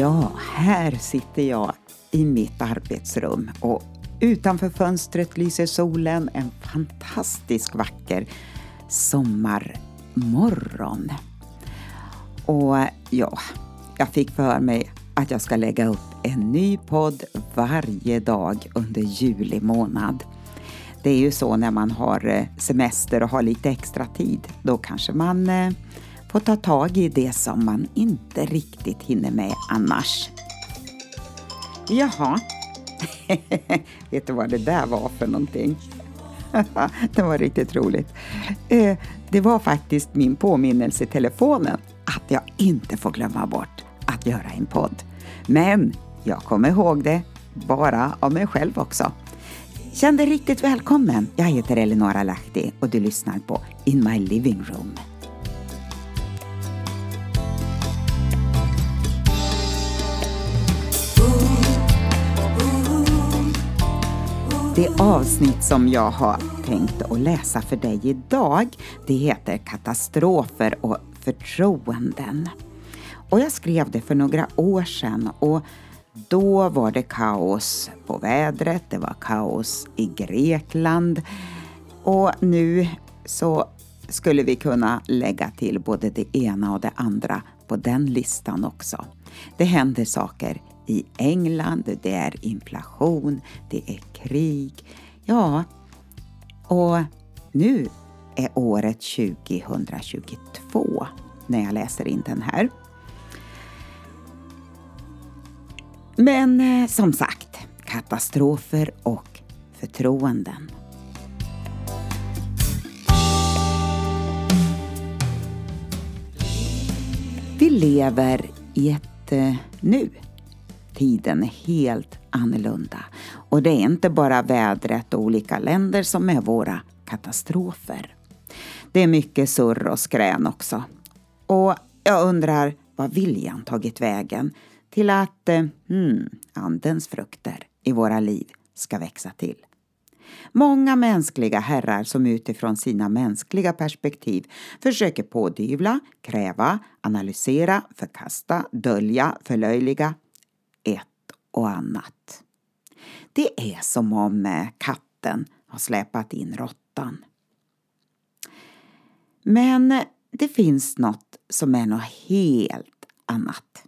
Ja, här sitter jag i mitt arbetsrum och utanför fönstret lyser solen en fantastisk vacker sommarmorgon. Och ja, jag fick för mig att jag ska lägga upp en ny podd varje dag under juli månad. Det är ju så när man har eh, semester och har lite extra tid. Då kanske man eh, få ta tag i det som man inte riktigt hinner med annars. Jaha, vet du vad det där var för någonting? det var riktigt roligt. Eh, det var faktiskt min påminnelse i telefonen att jag inte får glömma bort att göra en podd. Men jag kommer ihåg det bara av mig själv också. Känn dig riktigt välkommen. Jag heter Eleonora Lahti och du lyssnar på In My Living Room. Det avsnitt som jag har tänkt att läsa för dig idag, det heter Katastrofer och förtroenden. Och jag skrev det för några år sedan och då var det kaos på vädret, det var kaos i Grekland och nu så skulle vi kunna lägga till både det ena och det andra på den listan också. Det händer saker i England, det är inflation, det är krig. Ja, och nu är året 2022 när jag läser in den här. Men eh, som sagt, katastrofer och förtroenden. Vi lever i ett eh, nu. Tiden är helt annorlunda. Och det är inte bara vädret och olika länder som är våra katastrofer. Det är mycket surr och skrän också. Och jag undrar, vad viljan tagit vägen? till att eh, hmm, Andens frukter i våra liv ska växa till. Många mänskliga herrar som utifrån sina mänskliga perspektiv försöker pådyvla, kräva, analysera, förkasta, dölja, förlöjliga ett och annat. Det är som om eh, katten har släpat in råttan. Men eh, det finns något som är något helt annat.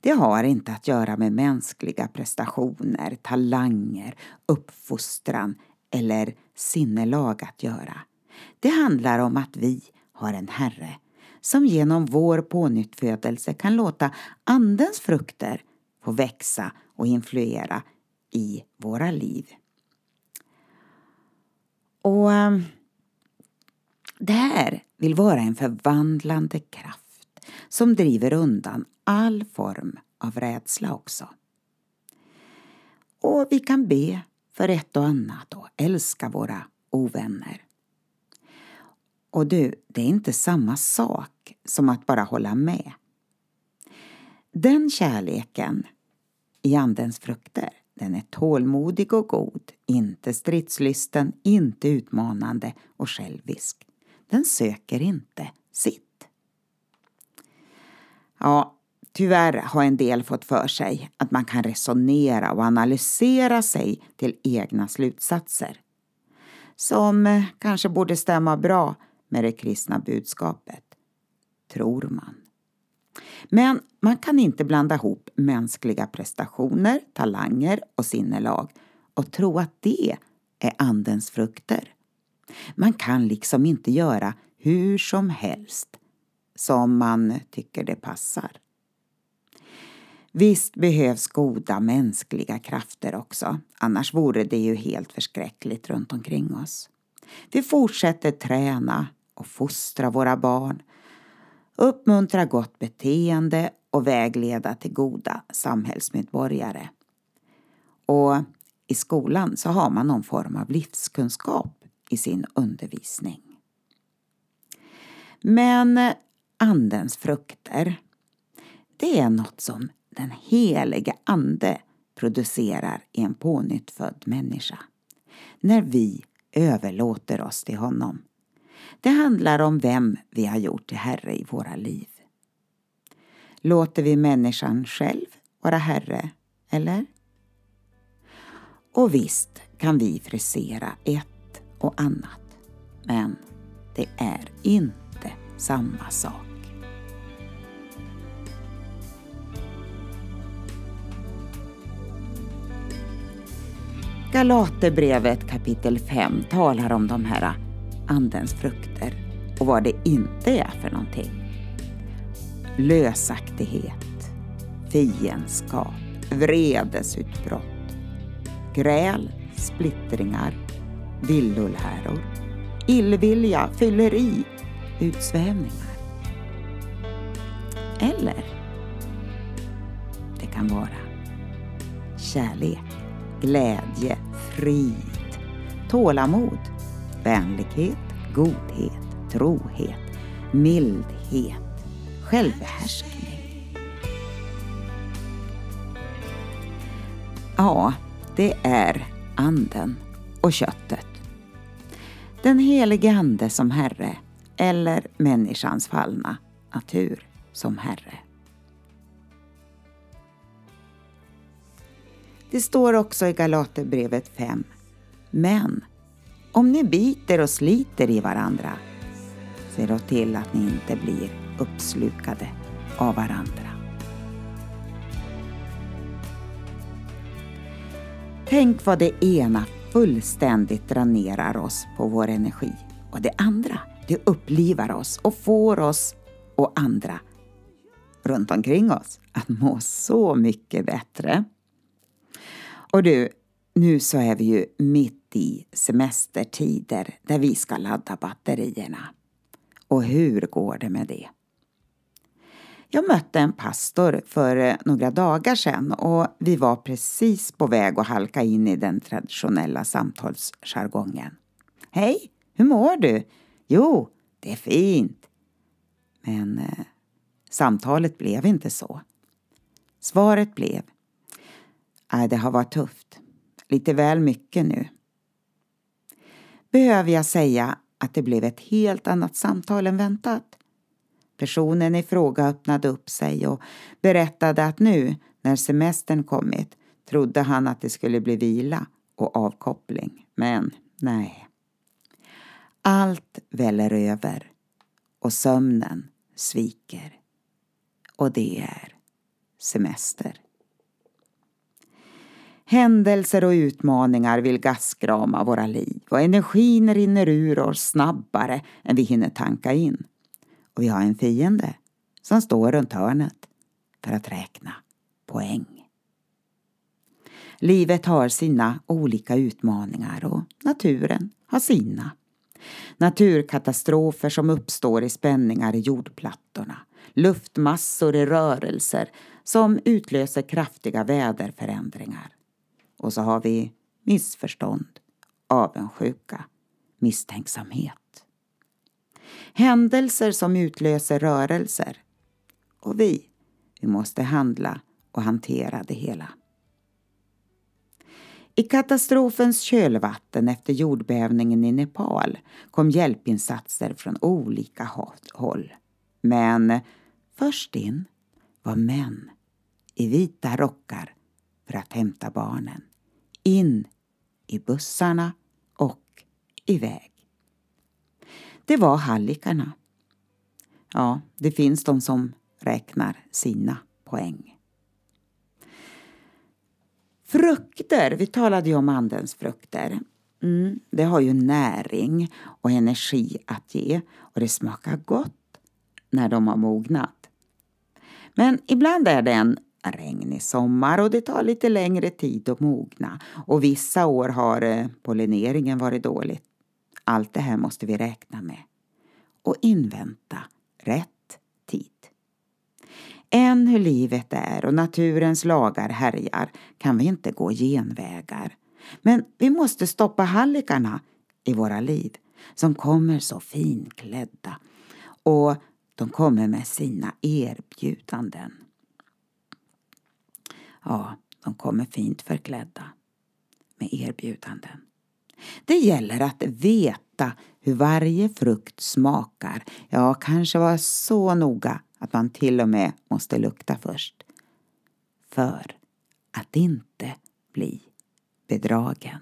Det har inte att göra med mänskliga prestationer, talanger, uppfostran eller sinnelag att göra. Det handlar om att vi har en Herre som genom vår pånyttfödelse kan låta Andens frukter få växa och influera i våra liv. Och eh, det här vill vara en förvandlande kraft som driver undan all form av rädsla också. Och vi kan be för ett och annat och älska våra ovänner. Och du, det är inte samma sak som att bara hålla med. Den kärleken i Andens frukter, den är tålmodig och god, inte stridslysten, inte utmanande och självisk. Den söker inte sitt. Ja, tyvärr har en del fått för sig att man kan resonera och analysera sig till egna slutsatser. Som kanske borde stämma bra med det kristna budskapet. Tror man. Men man kan inte blanda ihop mänskliga prestationer, talanger och sinnelag och tro att det är Andens frukter. Man kan liksom inte göra hur som helst som man tycker det passar. Visst behövs goda mänskliga krafter också, annars vore det ju helt förskräckligt runt omkring oss. Vi fortsätter träna och fostra våra barn, uppmuntra gott beteende och vägleda till goda samhällsmedborgare. Och i skolan så har man någon form av livskunskap i sin undervisning. Men Andens frukter, det är något som den helige Ande producerar i en pånyttfödd människa. När vi överlåter oss till honom. Det handlar om vem vi har gjort till Herre i våra liv. låter vi människan själv vara herre, eller? Och visst kan vi frisera ett och annat, men det är inte samma sak. Galaterbrevet kapitel 5 talar om de här andens frukter och vad det inte är för någonting. Lösaktighet, fiendskap, vredesutbrott, gräl, splittringar, villoläror, illvilja, fylleri, utsvävningar. Eller det kan vara kärlek, glädje, frid, tålamod, vänlighet, godhet, trohet, mildhet, självbehärskning. Ja, det är anden och köttet. Den helige Ande som Herre eller människans fallna natur som Herre. Det står också i Galaterbrevet 5. Men om ni biter och sliter i varandra, se då till att ni inte blir uppslukade av varandra. Tänk vad det ena fullständigt dränerar oss på vår energi och det andra, det upplivar oss och får oss och andra runt omkring oss att må så mycket bättre. Och du, nu så är vi ju mitt i semestertider där vi ska ladda batterierna. Och hur går det med det? Jag mötte en pastor för eh, några dagar sedan och vi var precis på väg att halka in i den traditionella samtalsjargongen. Hej, hur mår du? Jo, det är fint. Men eh, samtalet blev inte så. Svaret blev Nej, det har varit tufft. Lite väl mycket nu. Behöver jag säga att det blev ett helt annat samtal än väntat? Personen i fråga öppnade upp sig och berättade att nu, när semestern kommit, trodde han att det skulle bli vila och avkoppling. Men nej. Allt väller över och sömnen sviker. Och det är semester. Händelser och utmaningar vill gaskrama våra liv och energin rinner ur oss snabbare än vi hinner tanka in. Och vi har en fiende som står runt hörnet för att räkna poäng. Livet har sina olika utmaningar och naturen har sina. Naturkatastrofer som uppstår i spänningar i jordplattorna, luftmassor i rörelser som utlöser kraftiga väderförändringar. Och så har vi missförstånd, avundsjuka, misstänksamhet. Händelser som utlöser rörelser. Och vi, vi måste handla och hantera det hela. I katastrofens kölvatten efter jordbävningen i Nepal kom hjälpinsatser från olika håll. Men först in var män i vita rockar för att hämta barnen. In i bussarna och iväg. Det var hallikarna. Ja, det finns de som räknar sina poäng. Frukter, vi talade ju om andens frukter. Mm, det har ju näring och energi att ge och det smakar gott när de har mognat. Men ibland är det en regnig sommar och det tar lite längre tid att mogna och vissa år har eh, pollineringen varit dålig. Allt det här måste vi räkna med och invänta rätt tid. Än hur livet är och naturens lagar härjar kan vi inte gå genvägar. Men vi måste stoppa hallikarna i våra liv som kommer så finklädda och de kommer med sina erbjudanden. Ja, de kommer fint förklädda med erbjudanden. Det gäller att veta hur varje frukt smakar. Ja, kanske vara så noga att man till och med måste lukta först. För att inte bli bedragen.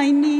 I need.